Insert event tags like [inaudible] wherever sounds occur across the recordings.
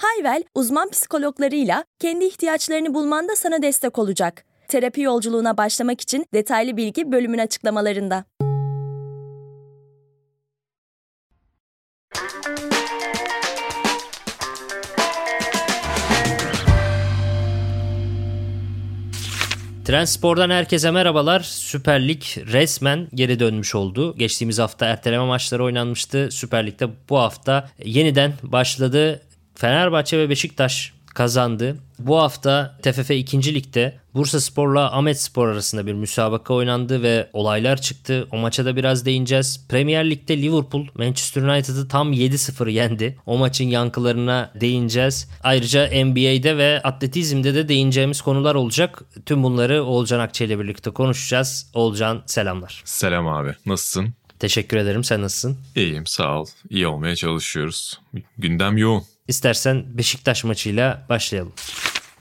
Hayvel, uzman psikologlarıyla kendi ihtiyaçlarını bulmanda sana destek olacak. Terapi yolculuğuna başlamak için detaylı bilgi bölümün açıklamalarında. Transpor'dan herkese merhabalar. Süper Lig resmen geri dönmüş oldu. Geçtiğimiz hafta erteleme maçları oynanmıştı. Süper Lig'de bu hafta yeniden başladı. Fenerbahçe ve Beşiktaş kazandı. Bu hafta TFF 2. Lig'de Bursa Spor'la Ahmet Spor arasında bir müsabaka oynandı ve olaylar çıktı. O maça da biraz değineceğiz. Premier Lig'de Liverpool Manchester United'ı tam 7-0 yendi. O maçın yankılarına değineceğiz. Ayrıca NBA'de ve atletizmde de değineceğimiz konular olacak. Tüm bunları Oğulcan Akçe ile birlikte konuşacağız. Oğulcan selamlar. Selam abi. Nasılsın? Teşekkür ederim. Sen nasılsın? İyiyim sağ ol. İyi olmaya çalışıyoruz. Gündem yoğun. İstersen Beşiktaş maçıyla başlayalım.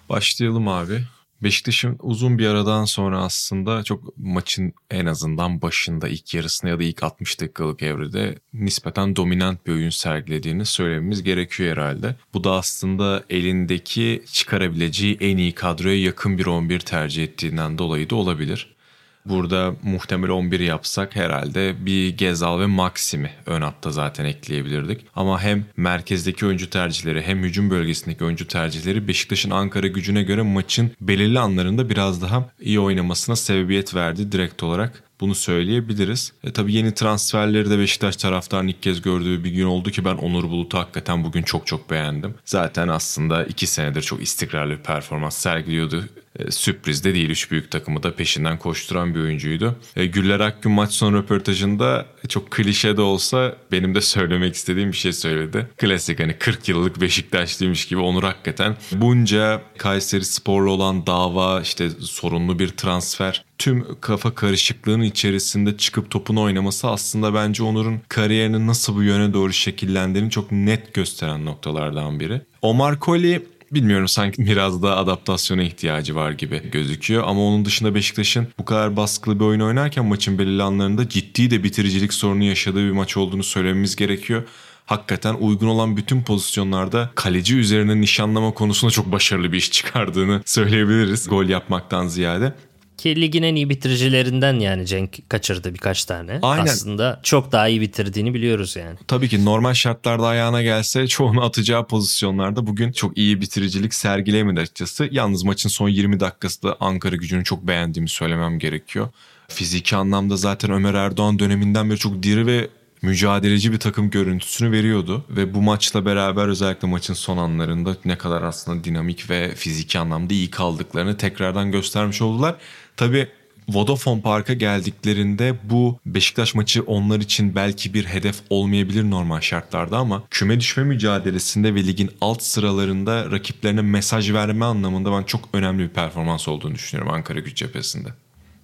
Başlayalım abi. Beşiktaş'ın uzun bir aradan sonra aslında çok maçın en azından başında ilk yarısında ya da ilk 60 dakikalık evrede nispeten dominant bir oyun sergilediğini söylememiz gerekiyor herhalde. Bu da aslında elindeki çıkarabileceği en iyi kadroya yakın bir 11 tercih ettiğinden dolayı da olabilir. Burada muhtemel 11 yapsak herhalde bir Gezal ve Maxim'i ön hatta zaten ekleyebilirdik. Ama hem merkezdeki oyuncu tercihleri hem hücum bölgesindeki oyuncu tercihleri Beşiktaş'ın Ankara gücüne göre maçın belirli anlarında biraz daha iyi oynamasına sebebiyet verdi direkt olarak. Bunu söyleyebiliriz. E, tabii yeni transferleri de Beşiktaş taraftarının ilk kez gördüğü bir gün oldu ki ben Onur Bulut'u hakikaten bugün çok çok beğendim. Zaten aslında iki senedir çok istikrarlı bir performans sergiliyordu. E, sürpriz de değil. Üç büyük takımı da peşinden koşturan bir oyuncuydu. E, Güller Akgün maç son röportajında çok klişe de olsa benim de söylemek istediğim bir şey söyledi. Klasik hani 40 yıllık Beşiktaşlıymış gibi Onur hakikaten bunca Kayseri Spor'la olan dava işte sorunlu bir transfer tüm kafa karışıklığının içerisinde çıkıp topunu oynaması aslında bence Onur'un kariyerinin nasıl bu yöne doğru şekillendiğini çok net gösteren noktalardan biri. Omar Koli bilmiyorum sanki biraz daha adaptasyona ihtiyacı var gibi gözüküyor. Ama onun dışında Beşiktaş'ın bu kadar baskılı bir oyun oynarken maçın belirli anlarında ciddi de bitiricilik sorunu yaşadığı bir maç olduğunu söylememiz gerekiyor hakikaten uygun olan bütün pozisyonlarda kaleci üzerine nişanlama konusunda çok başarılı bir iş çıkardığını söyleyebiliriz gol yapmaktan ziyade. Ki ligin en iyi bitiricilerinden yani Cenk kaçırdı birkaç tane. Aynen. Aslında çok daha iyi bitirdiğini biliyoruz yani. Tabii ki normal şartlarda ayağına gelse çoğunu atacağı pozisyonlarda bugün çok iyi bitiricilik sergileyemedi açıkçası. Yalnız maçın son 20 dakikası da Ankara gücünü çok beğendiğimi söylemem gerekiyor. Fiziki anlamda zaten Ömer Erdoğan döneminden beri çok diri ve mücadeleci bir takım görüntüsünü veriyordu. Ve bu maçla beraber özellikle maçın son anlarında ne kadar aslında dinamik ve fiziki anlamda iyi kaldıklarını tekrardan göstermiş oldular. Tabii Vodafone Park'a geldiklerinde bu Beşiktaş maçı onlar için belki bir hedef olmayabilir normal şartlarda ama küme düşme mücadelesinde ve ligin alt sıralarında rakiplerine mesaj verme anlamında ben çok önemli bir performans olduğunu düşünüyorum Ankara güç cephesinde.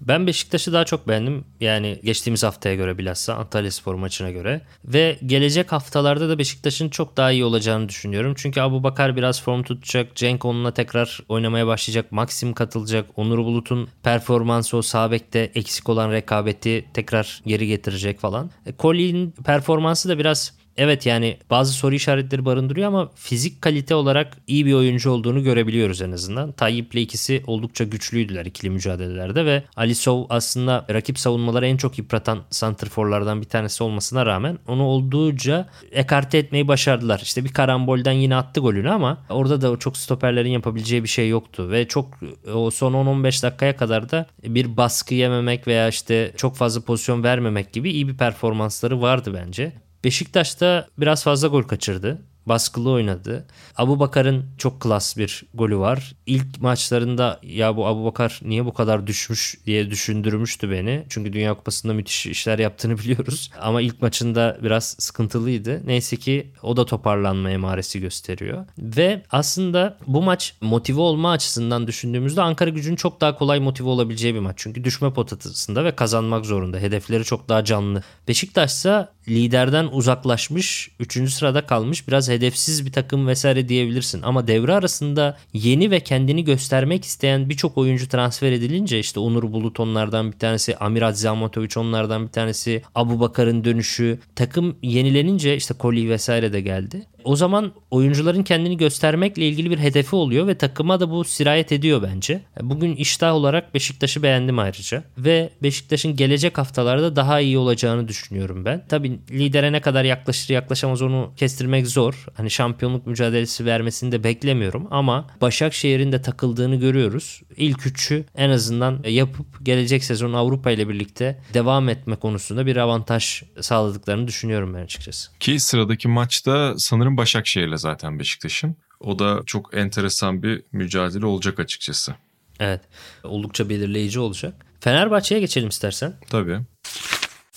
Ben Beşiktaş'ı daha çok beğendim. Yani geçtiğimiz haftaya göre bilhassa Antalya Spor maçına göre. Ve gelecek haftalarda da Beşiktaş'ın çok daha iyi olacağını düşünüyorum. Çünkü Abu Bakar biraz form tutacak. Cenk onunla tekrar oynamaya başlayacak. Maxim katılacak. Onur Bulut'un performansı o sağ bekte eksik olan rekabeti tekrar geri getirecek falan. E, Colin'in performansı da biraz evet yani bazı soru işaretleri barındırıyor ama fizik kalite olarak iyi bir oyuncu olduğunu görebiliyoruz en azından. Tayyip'le ikisi oldukça güçlüydüler ikili mücadelelerde ve Ali Sov aslında rakip savunmaları en çok yıpratan santrforlardan bir tanesi olmasına rağmen onu olduğunca ekarte etmeyi başardılar. İşte bir karambolden yine attı golünü ama orada da çok stoperlerin yapabileceği bir şey yoktu ve çok o son 10-15 dakikaya kadar da bir baskı yememek veya işte çok fazla pozisyon vermemek gibi iyi bir performansları vardı bence. Beşiktaş da biraz fazla gol kaçırdı. baskılı oynadı. Abu Bakar'ın çok klas bir golü var. İlk maçlarında ya bu Abu Bakar niye bu kadar düşmüş diye düşündürmüştü beni. Çünkü Dünya Kupası'nda müthiş işler yaptığını [laughs] biliyoruz. Ama ilk maçında biraz sıkıntılıydı. Neyse ki o da toparlanma emaresi gösteriyor. Ve aslında bu maç motive olma açısından düşündüğümüzde Ankara gücünün çok daha kolay motive olabileceği bir maç. Çünkü düşme potasında ve kazanmak zorunda. Hedefleri çok daha canlı. Beşiktaş ise liderden uzaklaşmış, 3. sırada kalmış biraz hedefsiz bir takım vesaire diyebilirsin. Ama devre arasında yeni ve kendini göstermek isteyen birçok oyuncu transfer edilince işte Onur Bulut onlardan bir tanesi, Amir Adzizamotovic onlardan bir tanesi, Abu Bakar'ın dönüşü, takım yenilenince işte Koli vesaire de geldi o zaman oyuncuların kendini göstermekle ilgili bir hedefi oluyor ve takıma da bu sirayet ediyor bence. Bugün iştah olarak Beşiktaş'ı beğendim ayrıca ve Beşiktaş'ın gelecek haftalarda daha iyi olacağını düşünüyorum ben. Tabii lidere ne kadar yaklaşır yaklaşamaz onu kestirmek zor. Hani şampiyonluk mücadelesi vermesini de beklemiyorum ama Başakşehir'in de takıldığını görüyoruz. İlk üçü en azından yapıp gelecek sezon Avrupa ile birlikte devam etme konusunda bir avantaj sağladıklarını düşünüyorum ben açıkçası. Ki sıradaki maçta sanırım Başakşehir'le zaten Beşiktaş'ın. O da çok enteresan bir mücadele olacak açıkçası. Evet. Oldukça belirleyici olacak. Fenerbahçe'ye geçelim istersen. Tabii.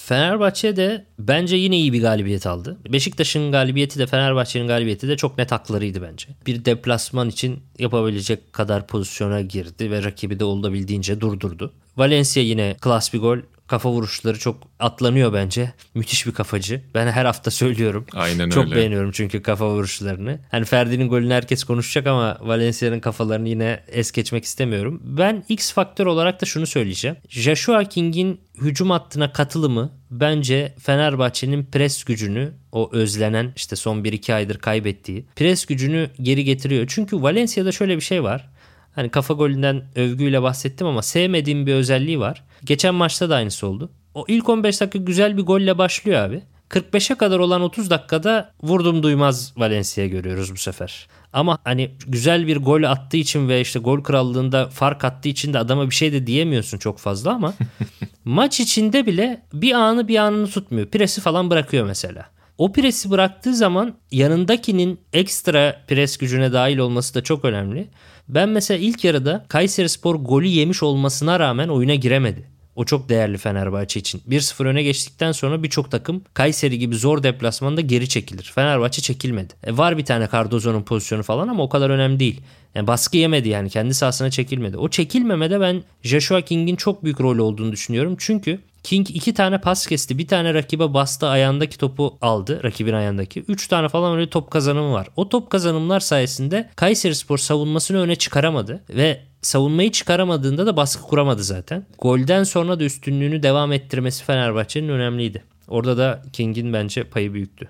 Fenerbahçe de bence yine iyi bir galibiyet aldı. Beşiktaş'ın galibiyeti de Fenerbahçe'nin galibiyeti de çok net haklarıydı bence. Bir deplasman için yapabilecek kadar pozisyona girdi ve rakibi de olabildiğince durdurdu. Valencia yine klas bir gol kafa vuruşları çok atlanıyor bence. Müthiş bir kafacı. Ben her hafta söylüyorum. Aynen çok öyle. Çok beğeniyorum çünkü kafa vuruşlarını. Hani Ferdi'nin golünü herkes konuşacak ama Valencia'nın kafalarını yine es geçmek istemiyorum. Ben X faktör olarak da şunu söyleyeceğim. Joshua King'in hücum hattına katılımı bence Fenerbahçe'nin pres gücünü o özlenen işte son 1-2 aydır kaybettiği pres gücünü geri getiriyor. Çünkü Valencia'da şöyle bir şey var. Hani kafa golünden övgüyle bahsettim ama sevmediğim bir özelliği var. Geçen maçta da aynısı oldu. O ilk 15 dakika güzel bir golle başlıyor abi. 45'e kadar olan 30 dakikada vurdum duymaz Valencia görüyoruz bu sefer. Ama hani güzel bir gol attığı için ve işte gol krallığında fark attığı için de adama bir şey de diyemiyorsun çok fazla ama [laughs] maç içinde bile bir anı bir anını tutmuyor. Presi falan bırakıyor mesela. O presi bıraktığı zaman yanındakinin ekstra pres gücüne dahil olması da çok önemli. Ben mesela ilk yarıda Kayseri Spor golü yemiş olmasına rağmen oyuna giremedi. O çok değerli Fenerbahçe için. 1-0 öne geçtikten sonra birçok takım Kayseri gibi zor deplasmanda geri çekilir. Fenerbahçe çekilmedi. E var bir tane Cardozo'nun pozisyonu falan ama o kadar önemli değil. Yani baskı yemedi yani kendi sahasına çekilmedi. O çekilmemede ben Joshua King'in çok büyük rol olduğunu düşünüyorum. Çünkü King iki tane pas kesti. Bir tane rakibe bastı ayağındaki topu aldı. Rakibin ayağındaki. Üç tane falan öyle top kazanımı var. O top kazanımlar sayesinde Kayseri Spor savunmasını öne çıkaramadı. Ve savunmayı çıkaramadığında da baskı kuramadı zaten. Golden sonra da üstünlüğünü devam ettirmesi Fenerbahçe'nin önemliydi. Orada da King'in bence payı büyüktü.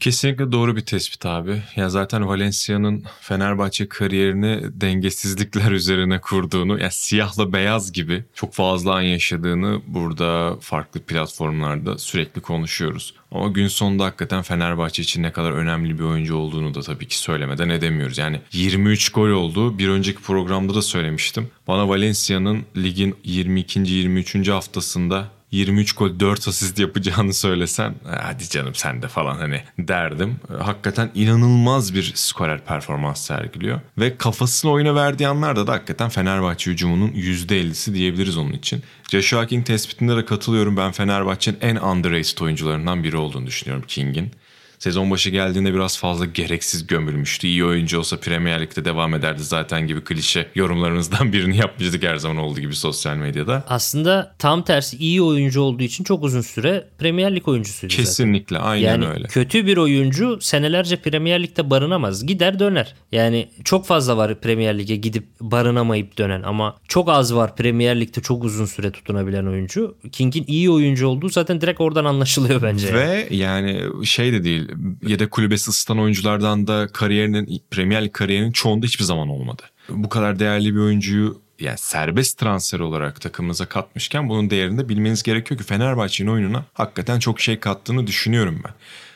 Kesinlikle doğru bir tespit abi. Ya zaten Valencia'nın Fenerbahçe kariyerini dengesizlikler [laughs] üzerine kurduğunu, ya siyahla beyaz gibi çok fazla an yaşadığını burada farklı platformlarda sürekli konuşuyoruz. Ama gün sonunda hakikaten Fenerbahçe için ne kadar önemli bir oyuncu olduğunu da tabii ki söylemeden edemiyoruz. Yani 23 gol oldu. Bir önceki programda da söylemiştim. Bana Valencia'nın ligin 22. 23. haftasında 23 gol 4 asist yapacağını söylesen hadi canım sen de falan hani derdim. Hakikaten inanılmaz bir skorer performans sergiliyor. Ve kafasını oyuna verdiği anlarda da hakikaten Fenerbahçe hücumunun %50'si diyebiliriz onun için. Joshua King tespitinde de katılıyorum. Ben Fenerbahçe'nin en underrated oyuncularından biri olduğunu düşünüyorum King'in. Sezon başı geldiğinde biraz fazla gereksiz gömülmüştü. İyi oyuncu olsa Premier Lig'de devam ederdi zaten gibi klişe yorumlarımızdan [laughs] birini yapmıştık her zaman olduğu gibi sosyal medyada. Aslında tam tersi iyi oyuncu olduğu için çok uzun süre Premier Lig oyuncusuydu Kesinlikle zaten. aynen yani öyle. kötü bir oyuncu senelerce Premier Lig'de barınamaz. Gider döner. Yani çok fazla var Premier Lig'e gidip barınamayıp dönen ama çok az var Premier Lig'de çok uzun süre tutunabilen oyuncu. King'in iyi oyuncu olduğu zaten direkt oradan anlaşılıyor bence. Ve yani şey de değil yedek kulübesi ısıtan oyunculardan da kariyerinin Premier Lig kariyerinin çoğunda hiçbir zaman olmadı. Bu kadar değerli bir oyuncuyu yani serbest transfer olarak takımınıza katmışken bunun değerini de bilmeniz gerekiyor ki Fenerbahçe'nin oyununa hakikaten çok şey kattığını düşünüyorum ben.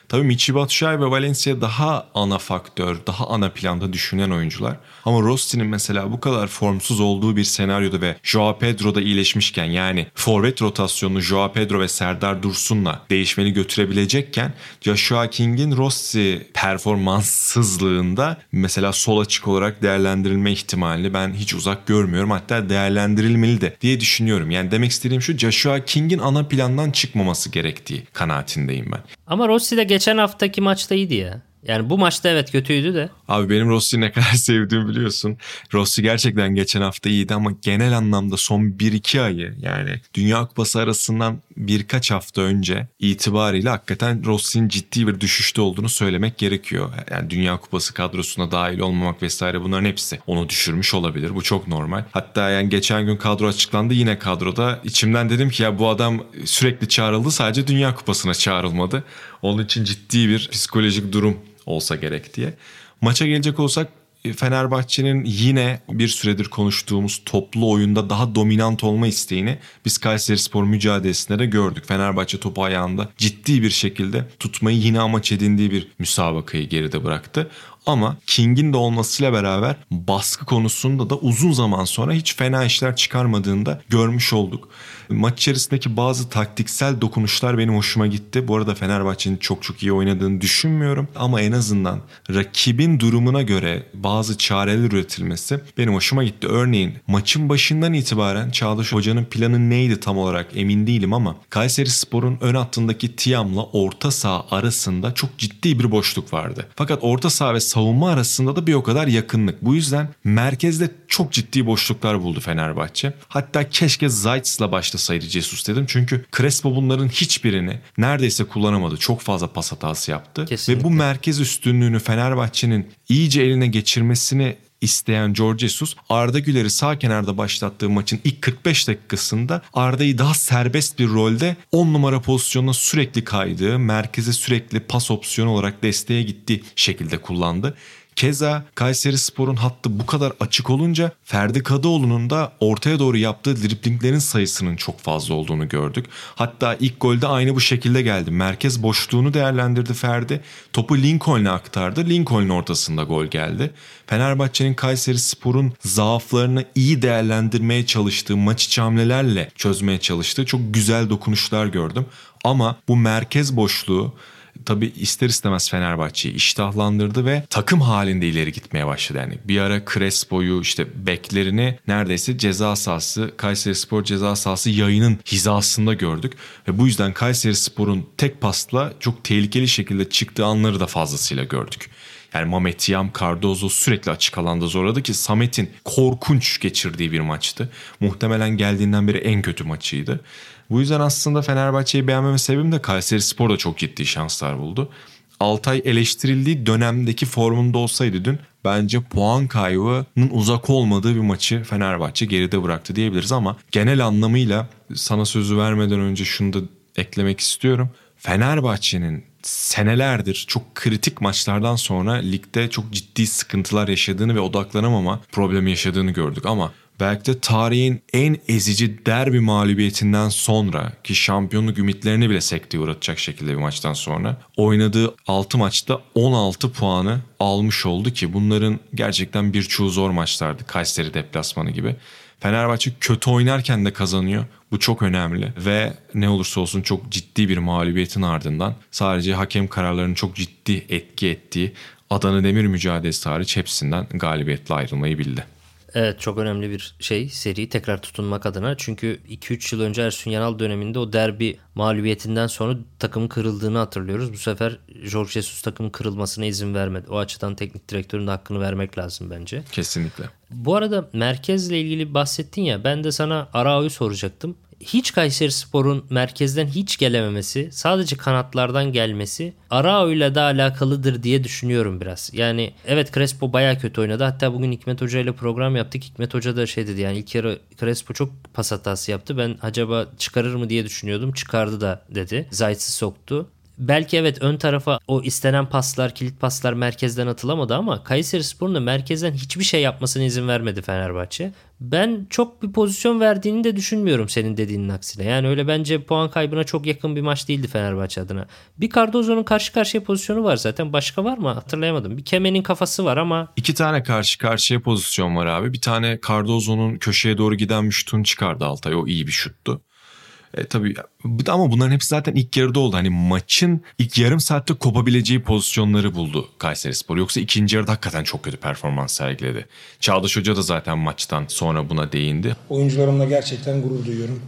Tabii Michy Batshuayi ve Valencia daha ana faktör, daha ana planda düşünen oyuncular. Ama Rossi'nin mesela bu kadar formsuz olduğu bir senaryoda ve Joao Pedro'da iyileşmişken yani forvet rotasyonunu Joao Pedro ve Serdar Dursun'la değişmeni götürebilecekken Joshua King'in Rossi performanssızlığında mesela sol açık olarak değerlendirilme ihtimalini ben hiç uzak görmüyorum. Hatta değerlendirilmeli de diye düşünüyorum. Yani demek istediğim şu Joshua King'in ana plandan çıkmaması gerektiği kanaatindeyim ben. Ama Rossi de geçen haftaki maçta iyiydi ya. Yani bu maçta evet kötüydü de. Abi benim Rossi'yi ne kadar [laughs] sevdiğimi biliyorsun. Rossi gerçekten geçen hafta iyiydi ama genel anlamda son 1-2 ayı yani Dünya Kupası arasından birkaç hafta önce itibariyle hakikaten Rossi'nin ciddi bir düşüşte olduğunu söylemek gerekiyor. Yani Dünya Kupası kadrosuna dahil olmamak vesaire bunların hepsi onu düşürmüş olabilir. Bu çok normal. Hatta yani geçen gün kadro açıklandı yine kadroda. içimden dedim ki ya bu adam sürekli çağrıldı sadece Dünya Kupası'na çağrılmadı. Onun için ciddi bir psikolojik durum olsa gerek diye. Maça gelecek olsak e, Fenerbahçe'nin yine bir süredir konuştuğumuz toplu oyunda daha dominant olma isteğini biz Kayseri Spor mücadelesinde de gördük. Fenerbahçe topu ayağında ciddi bir şekilde tutmayı yine amaç edindiği bir müsabakayı geride bıraktı. Ama King'in de olmasıyla beraber baskı konusunda da uzun zaman sonra hiç fena işler çıkarmadığını da görmüş olduk. Maç içerisindeki bazı taktiksel dokunuşlar benim hoşuma gitti. Bu arada Fenerbahçe'nin çok çok iyi oynadığını düşünmüyorum. Ama en azından rakibin durumuna göre bazı çareler üretilmesi benim hoşuma gitti. Örneğin maçın başından itibaren Çağdaş Hoca'nın planı neydi tam olarak emin değilim ama Kayseri Spor'un ön hattındaki Tiam'la orta saha arasında çok ciddi bir boşluk vardı. Fakat orta saha ve savunma arasında da bir o kadar yakınlık. Bu yüzden merkezde çok ciddi boşluklar buldu Fenerbahçe. Hatta keşke Zayt'sla başlasaydı Jesus dedim. Çünkü Crespo bunların hiçbirini neredeyse kullanamadı. Çok fazla pas hatası yaptı. Kesinlikle. Ve bu merkez üstünlüğünü Fenerbahçe'nin iyice eline geçirmesini isteyen George Jesus Arda Güler'i sağ kenarda başlattığı maçın ilk 45 dakikasında Arda'yı daha serbest bir rolde 10 numara pozisyonuna sürekli kaydığı, merkeze sürekli pas opsiyonu olarak desteğe gittiği şekilde kullandı. Keza Kayseri Spor'un hattı bu kadar açık olunca Ferdi Kadıoğlu'nun da ortaya doğru yaptığı driplinglerin sayısının çok fazla olduğunu gördük. Hatta ilk golde aynı bu şekilde geldi. Merkez boşluğunu değerlendirdi Ferdi. Topu Lincoln'e aktardı. Lincoln'un ortasında gol geldi. Fenerbahçe'nin Kayseri Spor'un zaaflarını iyi değerlendirmeye çalıştığı maç içi hamlelerle çözmeye çalıştığı çok güzel dokunuşlar gördüm. Ama bu merkez boşluğu tabi ister istemez Fenerbahçe'yi iştahlandırdı ve takım halinde ileri gitmeye başladı. Yani bir ara Crespo'yu işte beklerini neredeyse ceza sahası Kayseri Spor ceza sahası yayının hizasında gördük. Ve bu yüzden Kayseri Spor'un tek pasla çok tehlikeli şekilde çıktığı anları da fazlasıyla gördük. Yani Mamet Yam Cardozo sürekli açık alanda zorladı ki Samet'in korkunç geçirdiği bir maçtı. Muhtemelen geldiğinden beri en kötü maçıydı. Bu yüzden aslında Fenerbahçe'yi beğenmeme sebebim de Kayseri Spor da çok ciddi şanslar buldu. Altay eleştirildiği dönemdeki formunda olsaydı dün bence puan kaybının uzak olmadığı bir maçı Fenerbahçe geride bıraktı diyebiliriz ama genel anlamıyla sana sözü vermeden önce şunu da eklemek istiyorum. Fenerbahçe'nin senelerdir çok kritik maçlardan sonra ligde çok ciddi sıkıntılar yaşadığını ve odaklanamama problemi yaşadığını gördük ama belki de tarihin en ezici derbi mağlubiyetinden sonra ki şampiyonluk ümitlerini bile sekteye uğratacak şekilde bir maçtan sonra oynadığı 6 maçta 16 puanı almış oldu ki bunların gerçekten birçoğu zor maçlardı. Kayseri deplasmanı gibi. Fenerbahçe kötü oynarken de kazanıyor. Bu çok önemli ve ne olursa olsun çok ciddi bir mağlubiyetin ardından sadece hakem kararlarının çok ciddi etki ettiği Adana Demir mücadelesi hariç hepsinden galibiyetle ayrılmayı bildi. Evet çok önemli bir şey seri tekrar tutunmak adına. Çünkü 2-3 yıl önce Ersun Yanal döneminde o derbi mağlubiyetinden sonra takımın kırıldığını hatırlıyoruz. Bu sefer Jorge Jesus takımın kırılmasına izin vermedi. O açıdan teknik direktörün de hakkını vermek lazım bence. Kesinlikle. Bu arada merkezle ilgili bahsettin ya ben de sana Arao'yu soracaktım hiç Kayseri Spor'un merkezden hiç gelememesi, sadece kanatlardan gelmesi Arao ile de alakalıdır diye düşünüyorum biraz. Yani evet Crespo baya kötü oynadı. Hatta bugün Hikmet Hoca ile program yaptık. Hikmet Hoca da şey dedi yani ilk yarı Crespo çok pas hatası yaptı. Ben acaba çıkarır mı diye düşünüyordum. Çıkardı da dedi. Zayt'sı soktu. Belki evet ön tarafa o istenen paslar, kilit paslar merkezden atılamadı ama Kayseri Spor'un da merkezden hiçbir şey yapmasına izin vermedi Fenerbahçe. Ben çok bir pozisyon verdiğini de düşünmüyorum senin dediğinin aksine. Yani öyle bence puan kaybına çok yakın bir maç değildi Fenerbahçe adına. Bir Cardozo'nun karşı karşıya pozisyonu var zaten. Başka var mı? Hatırlayamadım. Bir Kemen'in kafası var ama... İki tane karşı karşıya pozisyon var abi. Bir tane Cardozo'nun köşeye doğru giden bir şutunu çıkardı Altay. O iyi bir şuttu. E, tabii ama bunların hepsi zaten ilk yarıda oldu. Hani maçın ilk yarım saatte kopabileceği pozisyonları buldu Kayseri Spor. Yoksa ikinci yarıda hakikaten çok kötü performans sergiledi. Çağdaş Hoca da zaten maçtan sonra buna değindi. Oyuncularımla gerçekten gurur duyuyorum.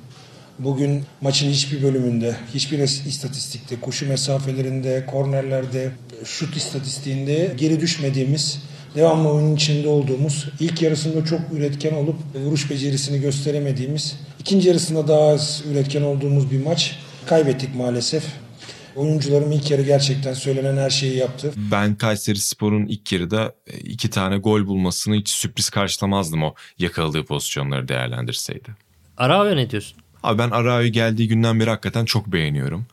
Bugün maçın hiçbir bölümünde, hiçbir istatistikte, koşu mesafelerinde, kornerlerde, şut istatistiğinde geri düşmediğimiz, devamlı oyunun içinde olduğumuz, ilk yarısında çok üretken olup vuruş becerisini gösteremediğimiz İkinci yarısında daha az üretken olduğumuz bir maç. Kaybettik maalesef. Oyuncularım ilk yarı gerçekten söylenen her şeyi yaptı. Ben Kayseri Spor'un ilk yarıda e, iki tane gol bulmasını hiç sürpriz karşılamazdım o yakaladığı pozisyonları değerlendirseydi. Arao ne diyorsun? Abi ben Arao'yu geldiği günden beri hakikaten çok beğeniyorum.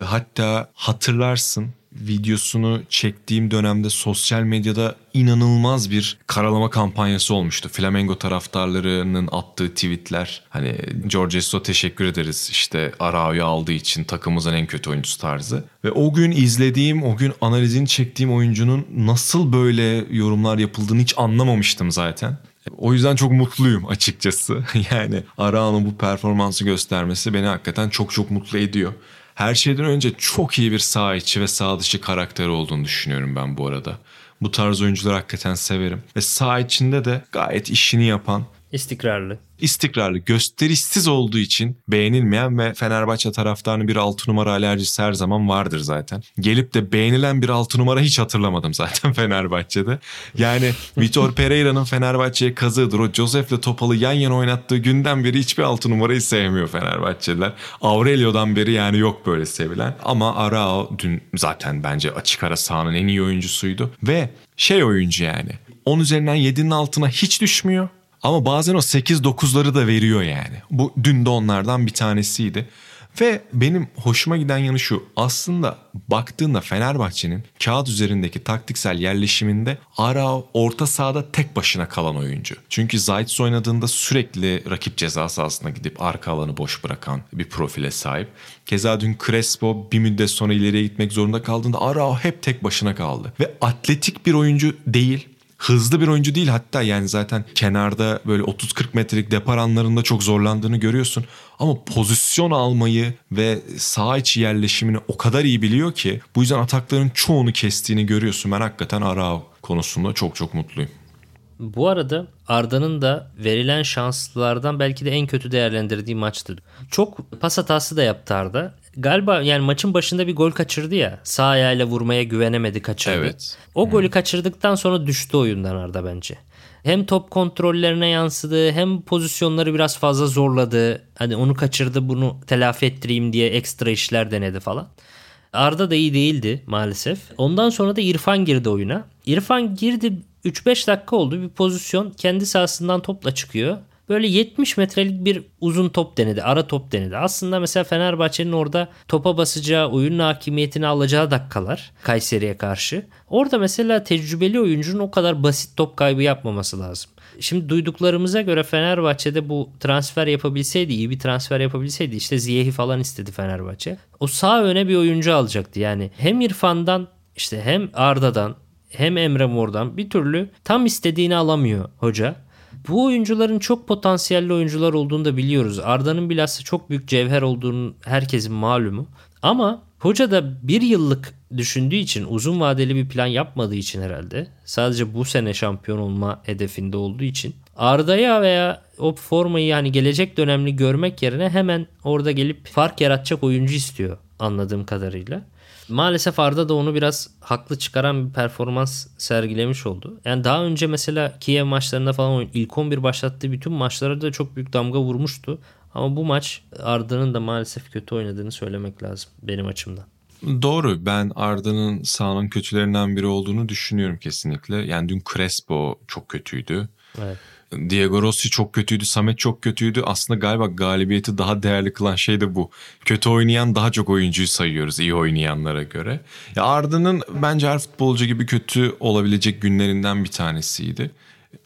Hatta hatırlarsın videosunu çektiğim dönemde sosyal medyada inanılmaz bir karalama kampanyası olmuştu. Flamengo taraftarlarının attığı tweetler hani George Jesus teşekkür ederiz işte Arao'yu aldığı için takımımızın en kötü oyuncusu tarzı. Ve o gün izlediğim, o gün analizini çektiğim oyuncunun nasıl böyle yorumlar yapıldığını hiç anlamamıştım zaten. O yüzden çok mutluyum açıkçası. [laughs] yani Arao'nun bu performansı göstermesi beni hakikaten çok çok mutlu ediyor her şeyden önce çok iyi bir sağ içi ve sağ dışı karakteri olduğunu düşünüyorum ben bu arada. Bu tarz oyuncuları hakikaten severim. Ve sağ içinde de gayet işini yapan, İstikrarlı. İstikrarlı, gösterişsiz olduğu için beğenilmeyen ve Fenerbahçe taraftarının bir altı numara alerjisi her zaman vardır zaten. Gelip de beğenilen bir altı numara hiç hatırlamadım zaten [laughs] Fenerbahçe'de. Yani Vitor Pereira'nın Fenerbahçe'ye kazığıdır. O Josef'le Topal'ı yan yana oynattığı günden beri hiçbir altı numarayı sevmiyor Fenerbahçeliler. Aurelio'dan beri yani yok böyle sevilen. Ama Arao dün zaten bence açık ara sahanın en iyi oyuncusuydu. Ve şey oyuncu yani. 10 üzerinden 7'nin altına hiç düşmüyor. Ama bazen o 8-9'ları da veriyor yani. Bu dün de onlardan bir tanesiydi. Ve benim hoşuma giden yanı şu. Aslında baktığında Fenerbahçe'nin kağıt üzerindeki taktiksel yerleşiminde Arao orta sahada tek başına kalan oyuncu. Çünkü Zayt oynadığında sürekli rakip ceza sahasına gidip arka alanı boş bırakan bir profile sahip. Keza dün Crespo bir müddet sonra ileriye gitmek zorunda kaldığında Arao hep tek başına kaldı. Ve atletik bir oyuncu değil hızlı bir oyuncu değil hatta yani zaten kenarda böyle 30-40 metrelik depar anlarında çok zorlandığını görüyorsun. Ama pozisyon almayı ve sağ içi yerleşimini o kadar iyi biliyor ki bu yüzden atakların çoğunu kestiğini görüyorsun. Ben hakikaten Arao konusunda çok çok mutluyum. Bu arada Arda'nın da verilen şanslardan belki de en kötü değerlendirdiği maçtı. Çok pas hatası da yaptı Arda galiba yani maçın başında bir gol kaçırdı ya. Sağ ayağıyla vurmaya güvenemedi kaçırdı. Evet. O golü kaçırdıktan sonra düştü oyundan Arda bence. Hem top kontrollerine yansıdı hem pozisyonları biraz fazla zorladı. Hani onu kaçırdı bunu telafi ettireyim diye ekstra işler denedi falan. Arda da iyi değildi maalesef. Ondan sonra da İrfan girdi oyuna. İrfan girdi 3-5 dakika oldu bir pozisyon kendi sahasından topla çıkıyor böyle 70 metrelik bir uzun top denedi. Ara top denedi. Aslında mesela Fenerbahçe'nin orada topa basacağı, oyunun hakimiyetini alacağı dakikalar Kayseri'ye karşı. Orada mesela tecrübeli oyuncunun o kadar basit top kaybı yapmaması lazım. Şimdi duyduklarımıza göre Fenerbahçe'de bu transfer yapabilseydi, iyi bir transfer yapabilseydi işte Ziyeh'i falan istedi Fenerbahçe. O sağ öne bir oyuncu alacaktı. Yani hem İrfan'dan işte hem Arda'dan hem Emre Mor'dan bir türlü tam istediğini alamıyor hoca. Bu oyuncuların çok potansiyelli oyuncular olduğunu da biliyoruz. Arda'nın bilhassa çok büyük cevher olduğunu herkesin malumu. Ama hoca da bir yıllık düşündüğü için uzun vadeli bir plan yapmadığı için herhalde sadece bu sene şampiyon olma hedefinde olduğu için Arda'ya veya o formayı yani gelecek dönemli görmek yerine hemen orada gelip fark yaratacak oyuncu istiyor anladığım kadarıyla. Maalesef Arda da onu biraz haklı çıkaran bir performans sergilemiş oldu. Yani daha önce mesela Kiev maçlarında falan ilk 11 başlattığı bütün maçlara da çok büyük damga vurmuştu. Ama bu maç Arda'nın da maalesef kötü oynadığını söylemek lazım benim açımdan. Doğru. Ben Arda'nın sahanın kötülerinden biri olduğunu düşünüyorum kesinlikle. Yani dün Crespo çok kötüydü. Evet. Diego Rossi çok kötüydü, Samet çok kötüydü. Aslında galiba galibiyeti daha değerli kılan şey de bu. Kötü oynayan daha çok oyuncuyu sayıyoruz iyi oynayanlara göre. Ya Arda'nın bence her futbolcu gibi kötü olabilecek günlerinden bir tanesiydi.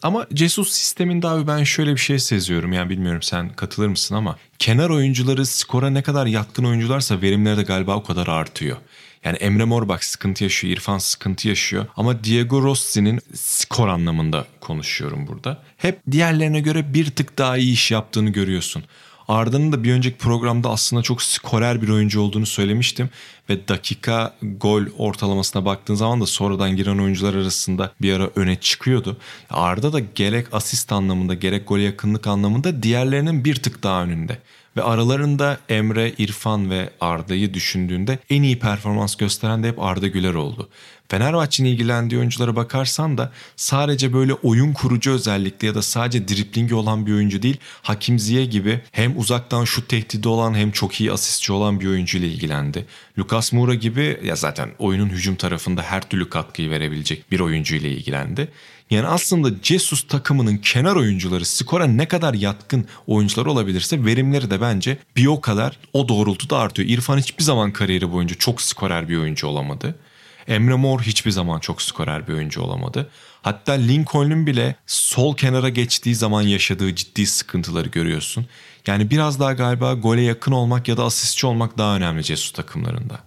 Ama Jesus sisteminde abi ben şöyle bir şey seziyorum. Yani bilmiyorum sen katılır mısın ama kenar oyuncuları skora ne kadar yatkın oyuncularsa verimleri de galiba o kadar artıyor. Yani Emre Mor bak sıkıntı yaşıyor, İrfan sıkıntı yaşıyor. Ama Diego Rossi'nin skor anlamında konuşuyorum burada. Hep diğerlerine göre bir tık daha iyi iş yaptığını görüyorsun. Arda'nın da bir önceki programda aslında çok skorer bir oyuncu olduğunu söylemiştim. Ve dakika gol ortalamasına baktığın zaman da sonradan giren oyuncular arasında bir ara öne çıkıyordu. Arda da gerek asist anlamında gerek gol yakınlık anlamında diğerlerinin bir tık daha önünde. Ve aralarında Emre, İrfan ve Arda'yı düşündüğünde en iyi performans gösteren de hep Arda Güler oldu. Fenerbahçe'nin ilgilendiği oyunculara bakarsan da sadece böyle oyun kurucu özellikle ya da sadece driplingi olan bir oyuncu değil Hakim Ziye gibi hem uzaktan şut tehdidi olan hem çok iyi asistçi olan bir oyuncu ile ilgilendi. Lucas Moura gibi ya zaten oyunun hücum tarafında her türlü katkıyı verebilecek bir oyuncu ile ilgilendi. Yani aslında Jesus takımının kenar oyuncuları skora ne kadar yatkın oyuncular olabilirse verimleri de bence bir o kadar o doğrultuda artıyor. İrfan hiçbir zaman kariyeri boyunca çok skorer bir oyuncu olamadı. Emre Mor hiçbir zaman çok skorer bir oyuncu olamadı. Hatta Lincoln'un bile sol kenara geçtiği zaman yaşadığı ciddi sıkıntıları görüyorsun. Yani biraz daha galiba gole yakın olmak ya da asistçi olmak daha önemli Jesus takımlarında.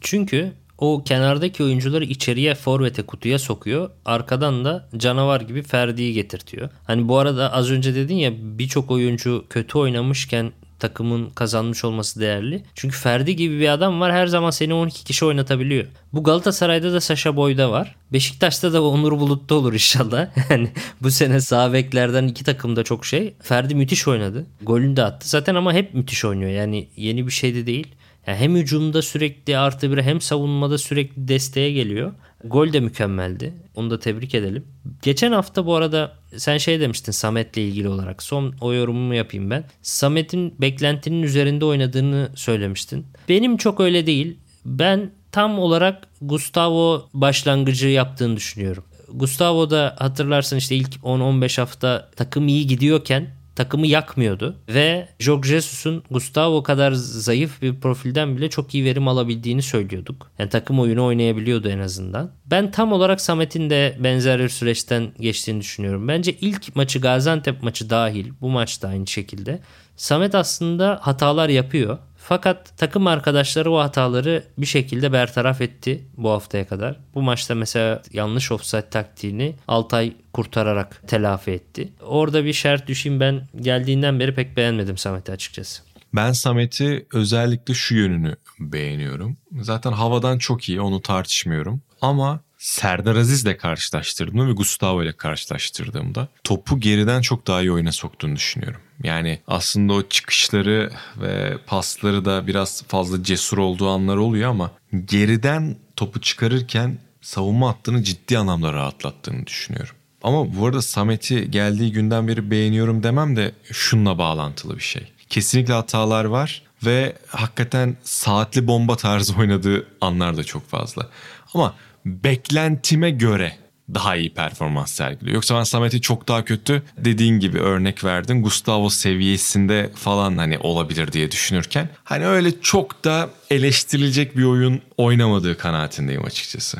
Çünkü o kenardaki oyuncuları içeriye forvete kutuya sokuyor. Arkadan da canavar gibi Ferdi'yi getirtiyor. Hani bu arada az önce dedin ya birçok oyuncu kötü oynamışken takımın kazanmış olması değerli. Çünkü Ferdi gibi bir adam var her zaman seni 12 kişi oynatabiliyor. Bu Galatasaray'da da Saşa Boy'da var. Beşiktaş'ta da Onur Bulut'ta olur inşallah. [laughs] Yani bu sene sağ beklerden iki takımda çok şey. Ferdi müthiş oynadı. Golünü de attı. Zaten ama hep müthiş oynuyor. Yani yeni bir şey de değil. Yani hem hücumda sürekli artı bir hem savunmada sürekli desteğe geliyor. Gol de mükemmeldi. Onu da tebrik edelim. Geçen hafta bu arada sen şey demiştin Samet'le ilgili olarak. Son o yorumumu yapayım ben. Samet'in beklentinin üzerinde oynadığını söylemiştin. Benim çok öyle değil. Ben tam olarak Gustavo başlangıcı yaptığını düşünüyorum. Gustavo da hatırlarsın işte ilk 10-15 hafta takım iyi gidiyorken takımı yakmıyordu. Ve Jorge Jesus'un Gustavo kadar zayıf bir profilden bile çok iyi verim alabildiğini söylüyorduk. Yani takım oyunu oynayabiliyordu en azından. Ben tam olarak Samet'in de benzer bir süreçten geçtiğini düşünüyorum. Bence ilk maçı Gaziantep maçı dahil bu maçta aynı şekilde. Samet aslında hatalar yapıyor. Fakat takım arkadaşları o hataları bir şekilde bertaraf etti bu haftaya kadar. Bu maçta mesela yanlış offside taktiğini Altay kurtararak telafi etti. Orada bir şart düşeyim ben geldiğinden beri pek beğenmedim Samet'i açıkçası. Ben Samet'i özellikle şu yönünü beğeniyorum. Zaten havadan çok iyi onu tartışmıyorum. Ama Serdar Aziz'le karşılaştırdığımda ve Gustavo ile karşılaştırdığımda topu geriden çok daha iyi oyuna soktuğunu düşünüyorum. Yani aslında o çıkışları ve pasları da biraz fazla cesur olduğu anlar oluyor ama geriden topu çıkarırken savunma hattını ciddi anlamda rahatlattığını düşünüyorum. Ama bu arada Samet'i geldiği günden beri beğeniyorum demem de şunla bağlantılı bir şey. Kesinlikle hatalar var ve hakikaten saatli bomba tarzı [laughs] oynadığı anlar da çok fazla. Ama beklentime göre daha iyi performans sergiliyor. Yoksa ben Samet'i çok daha kötü dediğin gibi örnek verdin. Gustavo seviyesinde falan hani olabilir diye düşünürken hani öyle çok da eleştirilecek bir oyun oynamadığı kanaatindeyim açıkçası.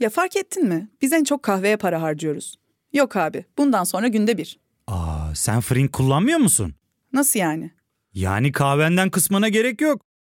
Ya fark ettin mi? Biz en çok kahveye para harcıyoruz. Yok abi, bundan sonra günde bir. Aa, sen Frink kullanmıyor musun? Nasıl yani? Yani kahvenden kısmına gerek yok.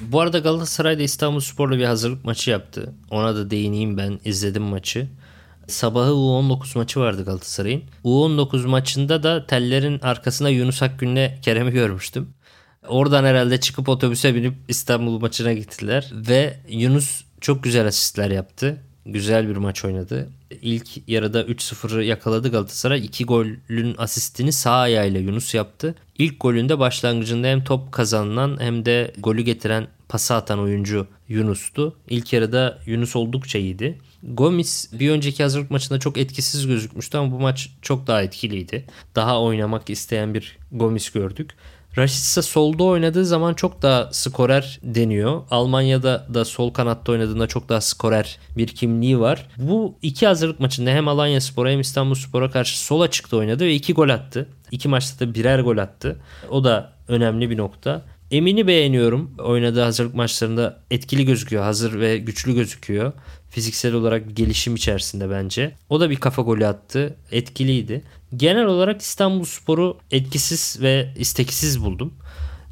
Bu arada Galatasaray da İstanbul Spor'la bir hazırlık maçı yaptı. Ona da değineyim ben izledim maçı. Sabahı U19 maçı vardı Galatasaray'ın. U19 maçında da tellerin arkasında Yunus Akgün'le Kerem'i görmüştüm. Oradan herhalde çıkıp otobüse binip İstanbul maçına gittiler. Ve Yunus çok güzel asistler yaptı. Güzel bir maç oynadı. İlk yarıda 3-0'ı yakaladı Galatasaray. İki golün asistini sağ ayağıyla Yunus yaptı. İlk golünde başlangıcında hem top kazanılan hem de golü getiren pası atan oyuncu Yunus'tu. İlk yarıda Yunus oldukça iyiydi. Gomis bir önceki hazırlık maçında çok etkisiz gözükmüştü ama bu maç çok daha etkiliydi. Daha oynamak isteyen bir Gomis gördük. Rashica solda oynadığı zaman çok daha skorer deniyor. Almanya'da da sol kanatta oynadığında çok daha skorer bir kimliği var. Bu iki hazırlık maçında hem Alanya Spor'a hem İstanbul Spor'a karşı sol açıkta oynadı ve iki gol attı. İki maçta da birer gol attı. O da önemli bir nokta. Emin'i beğeniyorum. Oynadığı hazırlık maçlarında etkili gözüküyor. Hazır ve güçlü gözüküyor. Fiziksel olarak gelişim içerisinde bence. O da bir kafa golü attı. Etkiliydi. Genel olarak İstanbul Spor'u etkisiz ve isteksiz buldum.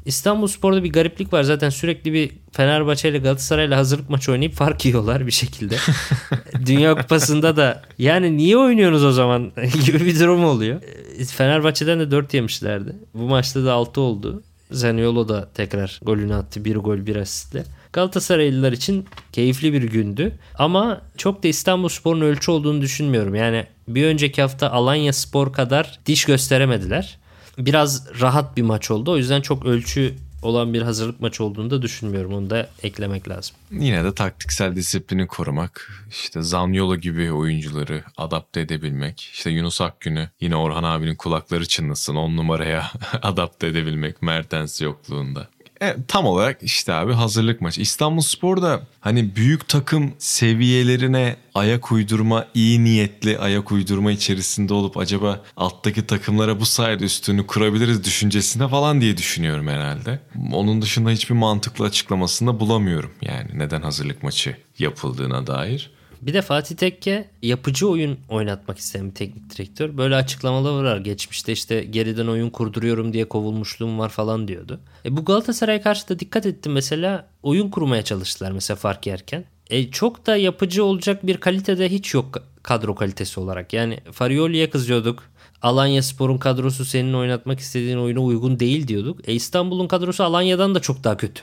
İstanbul Spor'da bir gariplik var. Zaten sürekli bir Fenerbahçe ile Galatasaray ile hazırlık maçı oynayıp fark yiyorlar bir şekilde. [laughs] Dünya Kupası'nda da yani niye oynuyorsunuz o zaman [laughs] gibi bir durum oluyor. Fenerbahçe'den de 4 yemişlerdi. Bu maçta da 6 oldu. Zaniolo da tekrar golünü attı. Bir gol bir asistle. Galatasaraylılar için keyifli bir gündü. Ama çok da İstanbul Spor'un ölçü olduğunu düşünmüyorum. Yani bir önceki hafta Alanya Spor kadar diş gösteremediler. Biraz rahat bir maç oldu. O yüzden çok ölçü olan bir hazırlık maçı olduğunu da düşünmüyorum. Onu da eklemek lazım. Yine de taktiksel disiplini korumak, işte Zaniolo gibi oyuncuları adapte edebilmek, işte Yunus Akgün'ü yine Orhan abinin kulakları çınlasın on numaraya [laughs] adapte edebilmek Mertens yokluğunda. Evet, tam olarak işte abi hazırlık maçı. İstanbul Spor da hani büyük takım seviyelerine ayak uydurma, iyi niyetli ayak uydurma içerisinde olup acaba alttaki takımlara bu sayede üstünü kurabiliriz düşüncesinde falan diye düşünüyorum herhalde. Onun dışında hiçbir mantıklı açıklamasını da bulamıyorum yani neden hazırlık maçı yapıldığına dair. Bir de Fatih Tekke yapıcı oyun oynatmak isteyen bir teknik direktör. Böyle açıklamalar var. Geçmişte işte geriden oyun kurduruyorum diye kovulmuşluğum var falan diyordu. E bu Galatasaray karşı da dikkat ettim mesela oyun kurmaya çalıştılar mesela fark yerken. E çok da yapıcı olacak bir kalitede hiç yok kadro kalitesi olarak. Yani Farioli'ye kızıyorduk. Alanya Spor'un kadrosu senin oynatmak istediğin oyuna uygun değil diyorduk. E İstanbul'un kadrosu Alanya'dan da çok daha kötü.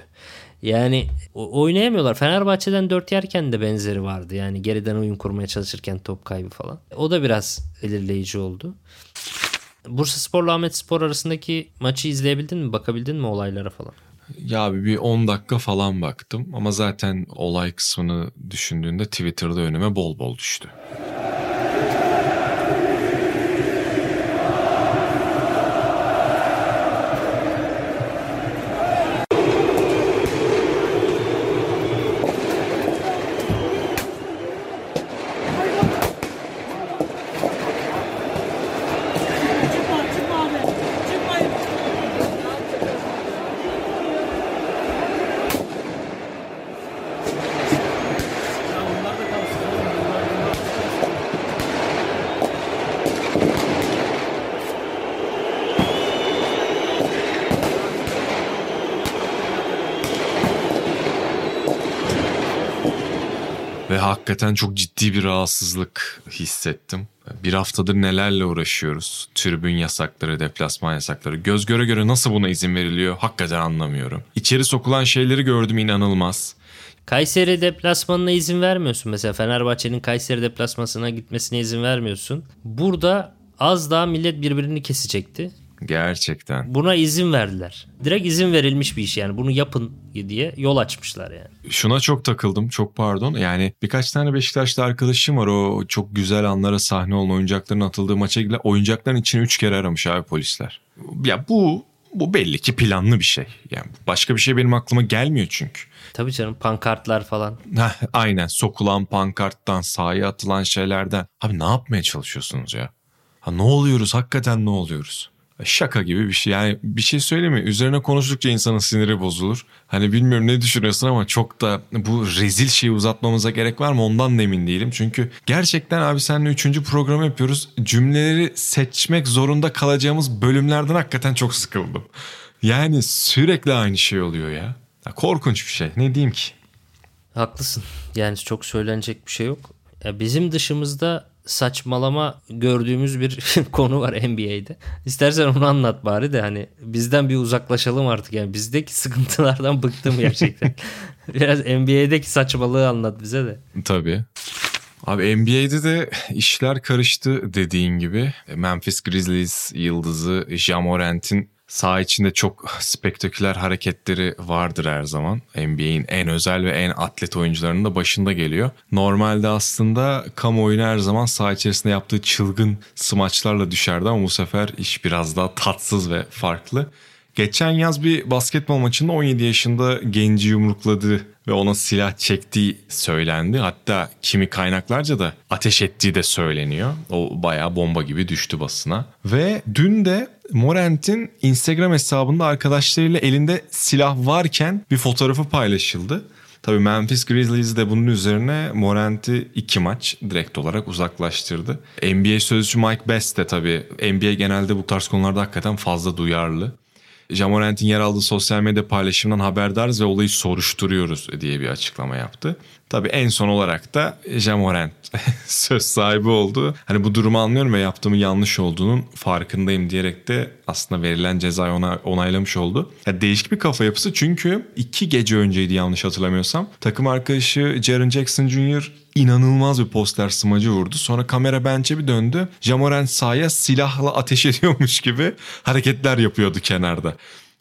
Yani oynayamıyorlar. Fenerbahçe'den 4 yerken de benzeri vardı. Yani geriden oyun kurmaya çalışırken top kaybı falan. O da biraz belirleyici oldu. Bursa Spor'la Ahmet Spor arasındaki maçı izleyebildin mi? Bakabildin mi olaylara falan? Ya abi bir 10 dakika falan baktım ama zaten olay kısmını düşündüğünde Twitter'da önüme bol bol düştü. Hakikaten çok ciddi bir rahatsızlık hissettim. Bir haftadır nelerle uğraşıyoruz. Tribün yasakları, deplasman yasakları. Göz göre göre nasıl buna izin veriliyor hakikaten anlamıyorum. İçeri sokulan şeyleri gördüm inanılmaz. Kayseri deplasmanına izin vermiyorsun. Mesela Fenerbahçe'nin Kayseri deplasmasına gitmesine izin vermiyorsun. Burada az daha millet birbirini kesecekti. Gerçekten. Buna izin verdiler. Direkt izin verilmiş bir iş yani. Bunu yapın diye yol açmışlar yani. Şuna çok takıldım. Çok pardon. Yani birkaç tane Beşiktaşlı arkadaşım var. O çok güzel anlara sahne olan oyuncakların atıldığı maça gidilen oyuncakların içini üç kere aramış abi polisler. Ya bu bu belli ki planlı bir şey. Yani başka bir şey benim aklıma gelmiyor çünkü. Tabii canım pankartlar falan. Heh, aynen sokulan pankarttan sahaya atılan şeylerden. Abi ne yapmaya çalışıyorsunuz ya? Ha ne oluyoruz hakikaten ne oluyoruz? Şaka gibi bir şey. Yani bir şey söyleyeyim mi? Üzerine konuştukça insanın siniri bozulur. Hani bilmiyorum ne düşünüyorsun ama çok da bu rezil şeyi uzatmamıza gerek var mı ondan da emin değilim. Çünkü gerçekten abi seninle üçüncü program yapıyoruz. Cümleleri seçmek zorunda kalacağımız bölümlerden hakikaten çok sıkıldım. Yani sürekli aynı şey oluyor ya. Ya korkunç bir şey. Ne diyeyim ki? Haklısın. Yani çok söylenecek bir şey yok. Ya bizim dışımızda saçmalama gördüğümüz bir [laughs] konu var NBA'de. İstersen onu anlat bari de hani bizden bir uzaklaşalım artık yani bizdeki sıkıntılardan bıktım gerçekten. [laughs] Biraz NBA'deki saçmalığı anlat bize de. Tabii. Abi NBA'de de işler karıştı dediğin gibi. Memphis Grizzlies yıldızı Jamorant'in Sağ içinde çok spektaküler hareketleri vardır her zaman. NBA'in en özel ve en atlet oyuncularının da başında geliyor. Normalde aslında kamuoyuna her zaman sağ içerisinde yaptığı çılgın smaçlarla düşerdi ama bu sefer iş biraz daha tatsız ve farklı. Geçen yaz bir basketbol maçında 17 yaşında genci yumrukladı ve ona silah çektiği söylendi. Hatta kimi kaynaklarca da ateş ettiği de söyleniyor. O bayağı bomba gibi düştü basına. Ve dün de Morant'in Instagram hesabında arkadaşlarıyla elinde silah varken bir fotoğrafı paylaşıldı. Tabii Memphis Grizzlies de bunun üzerine Morant'i iki maç direkt olarak uzaklaştırdı. NBA sözcüsü Mike Best de tabii NBA genelde bu tarz konularda hakikaten fazla duyarlı. Jamorant'in yer aldığı sosyal medya paylaşımından haberdarız ve olayı soruşturuyoruz diye bir açıklama yaptı. Tabii en son olarak da Jamorant [laughs] söz sahibi oldu. Hani bu durumu anlıyorum ve yaptığımı yanlış olduğunun farkındayım diyerek de aslında verilen cezayı ona onaylamış oldu. Ya değişik bir kafa yapısı çünkü iki gece önceydi yanlış hatırlamıyorsam. Takım arkadaşı Jaren Jackson Jr. inanılmaz bir poster smacı vurdu. Sonra kamera bench'e bir döndü. Jamorant sahaya silahla ateş [laughs] ediyormuş gibi hareketler yapıyordu kenarda.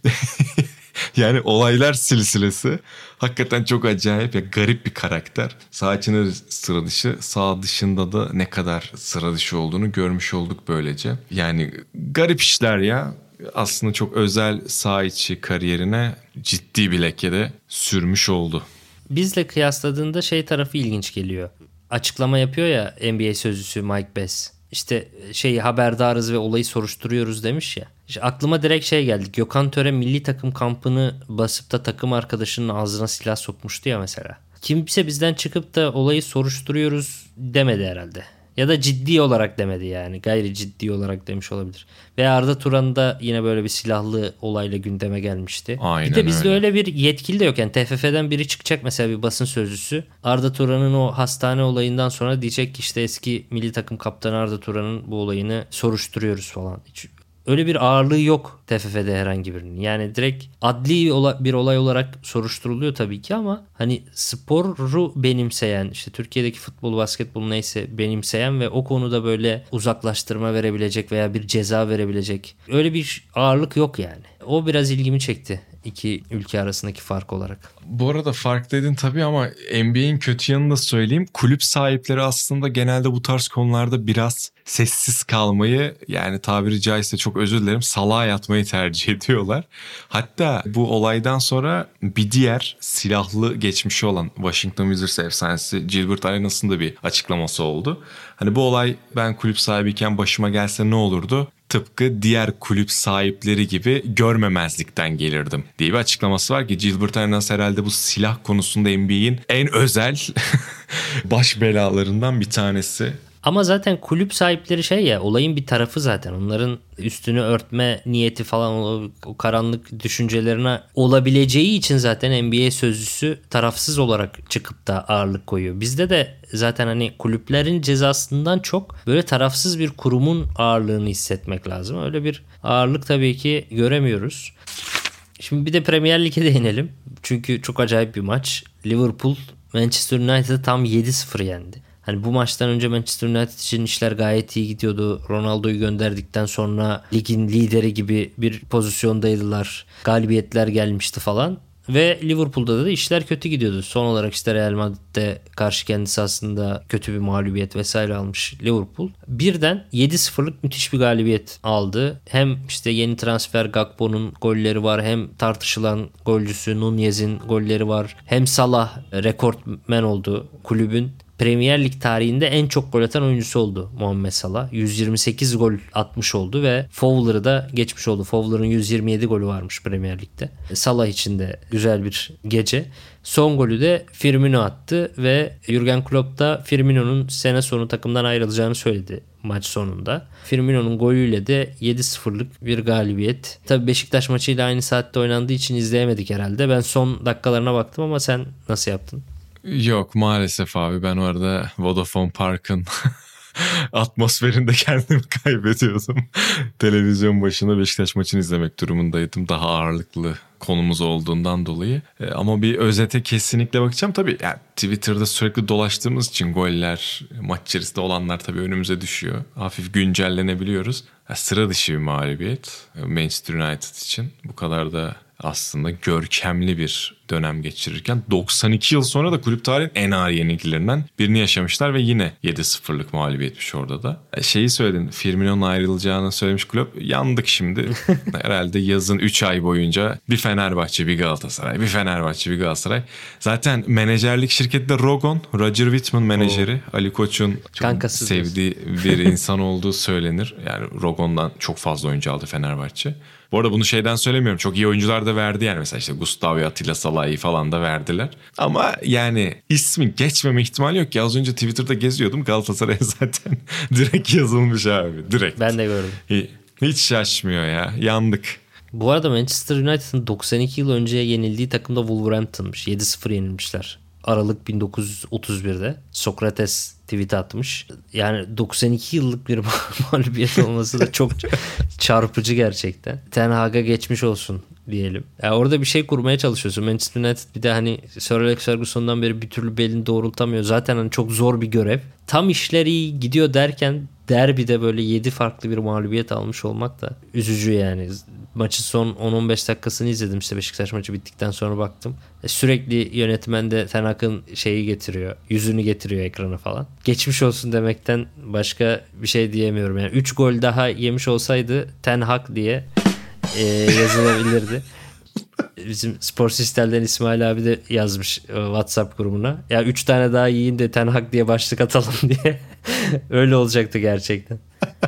[laughs] yani olaylar silsilesi. Hakikaten çok acayip ya garip bir karakter. Sağ içinde sıra dışı, sağ dışında da ne kadar sıra dışı olduğunu görmüş olduk böylece. Yani garip işler ya. Aslında çok özel sağ içi kariyerine ciddi bir leke de sürmüş oldu. Bizle kıyasladığında şey tarafı ilginç geliyor. Açıklama yapıyor ya NBA sözcüsü Mike Bess. İşte şeyi haberdarız ve olayı soruşturuyoruz demiş ya. İşte aklıma direkt şey geldi. Gökhan Töre milli takım kampını basıp da takım arkadaşının ağzına silah sokmuştu ya mesela. Kimse bizden çıkıp da olayı soruşturuyoruz demedi herhalde. Ya da ciddi olarak demedi yani. Gayri ciddi olarak demiş olabilir. Ve Arda Turan da yine böyle bir silahlı olayla gündeme gelmişti. Aynen bir de bizde öyle. öyle bir yetkili de yok. Yani TFF'den biri çıkacak mesela bir basın sözcüsü. Arda Turan'ın o hastane olayından sonra diyecek ki işte eski milli takım kaptanı Arda Turan'ın bu olayını soruşturuyoruz falan. Hiç öyle bir ağırlığı yok TFF'de herhangi birinin. Yani direkt adli bir olay olarak soruşturuluyor tabii ki ama hani sporu benimseyen işte Türkiye'deki futbol basketbol neyse benimseyen ve o konuda böyle uzaklaştırma verebilecek veya bir ceza verebilecek öyle bir ağırlık yok yani. O biraz ilgimi çekti iki ülke arasındaki fark olarak. Bu arada fark dedin tabii ama NBA'in kötü yanını da söyleyeyim. Kulüp sahipleri aslında genelde bu tarz konularda biraz sessiz kalmayı yani tabiri caizse çok özür dilerim salağa yatmayı tercih [laughs] ediyorlar. Hatta bu olaydan sonra bir diğer silahlı geçmişi olan Washington Wizards efsanesi Gilbert Arenas'ın da bir açıklaması oldu. Hani bu olay ben kulüp sahibiyken başıma gelse ne olurdu? Tıpkı diğer kulüp sahipleri gibi görmemezlikten gelirdim diye bir açıklaması var ki Gilbert Arenas herhalde bu silah konusunda NBA'in en özel [laughs] baş belalarından bir tanesi. Ama zaten kulüp sahipleri şey ya olayın bir tarafı zaten. Onların üstünü örtme niyeti falan o, karanlık düşüncelerine olabileceği için zaten NBA sözcüsü tarafsız olarak çıkıp da ağırlık koyuyor. Bizde de zaten hani kulüplerin cezasından çok böyle tarafsız bir kurumun ağırlığını hissetmek lazım. Öyle bir ağırlık tabii ki göremiyoruz. Şimdi bir de Premier Lig'e değinelim. Çünkü çok acayip bir maç. Liverpool Manchester United'ı tam 7-0 yendi. Hani bu maçtan önce Manchester United için işler gayet iyi gidiyordu. Ronaldo'yu gönderdikten sonra ligin lideri gibi bir pozisyondaydılar. Galibiyetler gelmişti falan. Ve Liverpool'da da işler kötü gidiyordu. Son olarak işte Real Madrid'de karşı kendisi aslında kötü bir mağlubiyet vesaire almış Liverpool. Birden 7-0'lık müthiş bir galibiyet aldı. Hem işte yeni transfer Gakpo'nun golleri var. Hem tartışılan golcüsü Nunez'in golleri var. Hem Salah rekortmen oldu kulübün. Premier Lig tarihinde en çok gol atan oyuncusu oldu Muhammed Salah. 128 gol atmış oldu ve Fowler'ı da geçmiş oldu. Fowler'ın 127 golü varmış Premier Lig'de. Salah için de güzel bir gece. Son golü de Firmino attı ve Jurgen Klopp da Firmino'nun sene sonu takımdan ayrılacağını söyledi maç sonunda. Firmino'nun golüyle de 7-0'lık bir galibiyet. Tabii Beşiktaş maçıyla aynı saatte oynandığı için izleyemedik herhalde. Ben son dakikalarına baktım ama sen nasıl yaptın? Yok maalesef abi ben orada Vodafone Park'ın [laughs] atmosferinde kendimi kaybediyordum. [laughs] Televizyon başında Beşiktaş maçını izlemek durumundaydım. Daha ağırlıklı konumuz olduğundan dolayı. E, ama bir özete kesinlikle bakacağım. Tabii yani Twitter'da sürekli dolaştığımız için goller, maç içerisinde olanlar tabii önümüze düşüyor. Hafif güncellenebiliyoruz. Ya, sıra dışı bir mağlubiyet Manchester United için. Bu kadar da aslında görkemli bir dönem geçirirken 92 yıl sonra da kulüp tarihin en ağır yenilgilerinden birini yaşamışlar ve yine 7-0'lık mağlubiyetmiş orada da. E, şeyi söyledin Firmino'nun ayrılacağını söylemiş kulüp. Yandık şimdi. [laughs] Herhalde yazın 3 ay boyunca bir Fenerbahçe bir Galatasaray bir Fenerbahçe bir Galatasaray. Zaten menajerlik şirketi de Rogon. Roger Whitman menajeri. Oo. Ali Koç'un çok Kankası sevdiği bir [laughs] insan olduğu söylenir. Yani Rogon'dan çok fazla oyuncu aldı Fenerbahçe. Bu arada bunu şeyden söylemiyorum. Çok iyi oyuncular da verdi yani. Mesela işte Gustavo Atilla Salah'ı falan da verdiler. Ama yani ismi geçmeme ihtimali yok ki. Az önce Twitter'da geziyordum. Galatasaray [laughs] zaten direkt yazılmış abi. Direkt. Ben de gördüm. Hiç şaşmıyor ya. Yandık. Bu arada Manchester United'ın 92 yıl önce yenildiği takım da Wolverhampton'mış. 7-0 yenilmişler. Aralık 1931'de Sokrates tweet atmış. Yani 92 yıllık bir [laughs] mağlubiyet olması da çok [laughs] çarpıcı gerçekten. Ten Hag'a geçmiş olsun diyelim. Yani orada bir şey kurmaya çalışıyorsun. Manchester United bir de hani Sir Alex Ferguson'dan beri bir türlü belini doğrultamıyor. Zaten hani çok zor bir görev. Tam işler iyi gidiyor derken derbide böyle 7 farklı bir mağlubiyet almış olmak da üzücü yani. Maçın son 10-15 dakikasını izledim işte Beşiktaş maçı bittikten sonra baktım. E, sürekli yönetmen de Ten Hag'ın şeyi getiriyor. Yüzünü getiriyor ekrana falan. Geçmiş olsun demekten başka bir şey diyemiyorum. Yani 3 gol daha yemiş olsaydı Ten Hag diye e, yazılabilirdi. [laughs] [laughs] Bizim spor sistemden İsmail abi de yazmış e, WhatsApp grubuna. Ya 3 tane daha yiyin de Ten Hag diye başlık atalım [laughs] diye. Öyle olacaktı gerçekten. [laughs]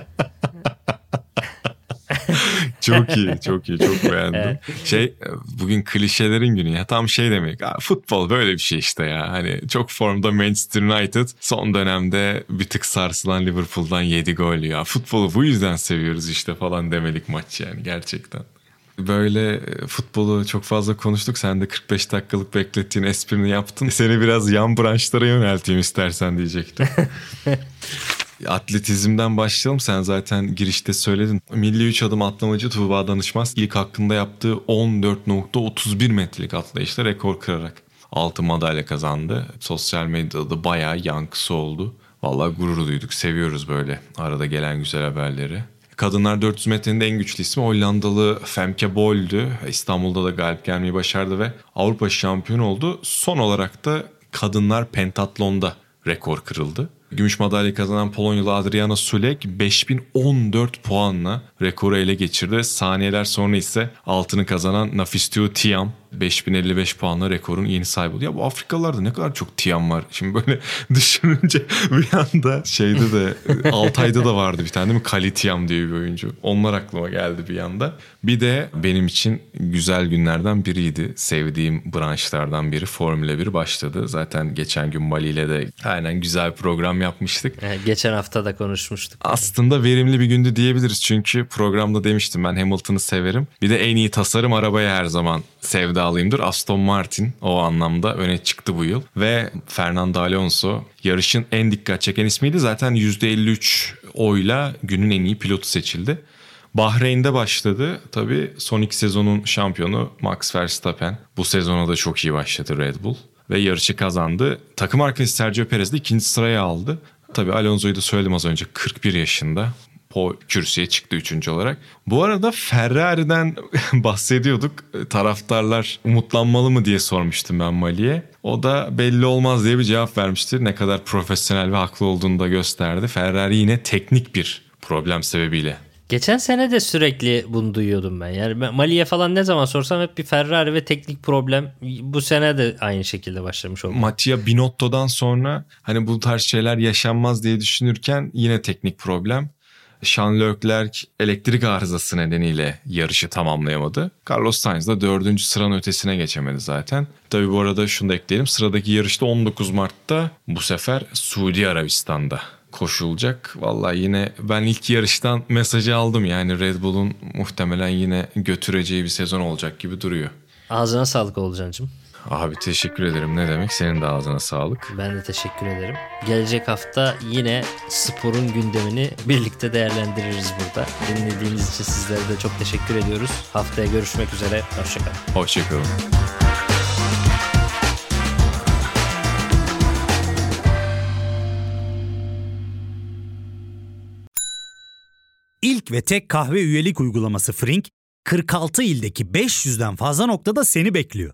çok iyi, çok iyi, çok beğendim. Evet. Şey bugün klişelerin günü ya tam şey demek. Futbol böyle bir şey işte ya. Hani çok formda Manchester United son dönemde bir tık sarsılan Liverpool'dan 7 gol ya. Futbolu bu yüzden seviyoruz işte falan demelik maç yani gerçekten. Böyle e, futbolu çok fazla konuştuk. Sen de 45 dakikalık beklettiğin esprini yaptın. Seni biraz yan branşlara yönelteyim istersen diyecektim. [laughs] Atletizmden başlayalım. Sen zaten girişte söyledin. Milli 3 adım atlamacı Tuğba Danışmaz ilk hakkında yaptığı 14.31 metrelik atlayışla rekor kırarak altın madalya kazandı. Sosyal medyada da bayağı yankısı oldu. Vallahi gurur duyduk. Seviyoruz böyle arada gelen güzel haberleri. Kadınlar 400 metrenin en güçlü ismi Hollandalı Femke Bol'dü. İstanbul'da da galip gelmeyi başardı ve Avrupa şampiyonu oldu. Son olarak da kadınlar pentatlonda rekor kırıldı. Gümüş madalya kazanan Polonyalı Adriana Sulek 5014 puanla rekoru ele geçirdi saniyeler sonra ise altını kazanan Nafistiu Tiam 5055 puanla rekorun yeni sahibi oldu. Ya bu Afrikalılarda ne kadar çok Tiam var. Şimdi böyle [laughs] düşününce bir anda şeyde de [laughs] Altay'da da vardı bir tane değil mi? Kali Tiam diye bir oyuncu. Onlar aklıma geldi bir anda. Bir de benim için güzel günlerden biriydi. Sevdiğim branşlardan biri Formula 1 başladı. Zaten geçen gün Mali ile de aynen güzel bir program yapmıştık. geçen hafta da konuşmuştuk. Aslında verimli bir gündü diyebiliriz. Çünkü programda demiştim ben Hamilton'ı severim. Bir de en iyi tasarım arabaya her zaman sevdalıyımdır. Aston Martin o anlamda öne çıktı bu yıl. Ve Fernando Alonso yarışın en dikkat çeken ismiydi. Zaten %53 oyla günün en iyi pilotu seçildi. Bahreyn'de başladı. Tabii son iki sezonun şampiyonu Max Verstappen. Bu sezona da çok iyi başladı Red Bull. Ve yarışı kazandı. Takım arkadaşı Sergio Perez de ikinci sıraya aldı. Tabii Alonso'yu da söyledim az önce 41 yaşında. Po kürsüye çıktı üçüncü olarak. Bu arada Ferrari'den [laughs] bahsediyorduk. Taraftarlar umutlanmalı mı diye sormuştum ben Mali'ye. O da belli olmaz diye bir cevap vermiştir. Ne kadar profesyonel ve haklı olduğunu da gösterdi. Ferrari yine teknik bir problem sebebiyle Geçen sene de sürekli bunu duyuyordum ben. Yani Mali'ye falan ne zaman sorsam hep bir Ferrari ve teknik problem. Bu sene de aynı şekilde başlamış oldu. Mattia Binotto'dan sonra hani bu tarz şeyler yaşanmaz diye düşünürken yine teknik problem. Sean Leclerc elektrik arızası nedeniyle yarışı tamamlayamadı. Carlos Sainz da dördüncü sıranın ötesine geçemedi zaten. Tabi bu arada şunu da ekleyelim. Sıradaki yarışta 19 Mart'ta bu sefer Suudi Arabistan'da koşulacak. Vallahi yine ben ilk yarıştan mesajı aldım. Yani Red Bull'un muhtemelen yine götüreceği bir sezon olacak gibi duruyor. Ağzına sağlık Olcancığım. Abi teşekkür ederim. Ne demek? Senin de ağzına sağlık. Ben de teşekkür ederim. Gelecek hafta yine sporun gündemini birlikte değerlendiririz burada. Dinlediğiniz için sizlere de çok teşekkür ediyoruz. Haftaya görüşmek üzere. Hoşçakalın. Hoşçakalın. İlk ve tek kahve üyelik uygulaması Frink, 46 ildeki 500'den fazla noktada seni bekliyor.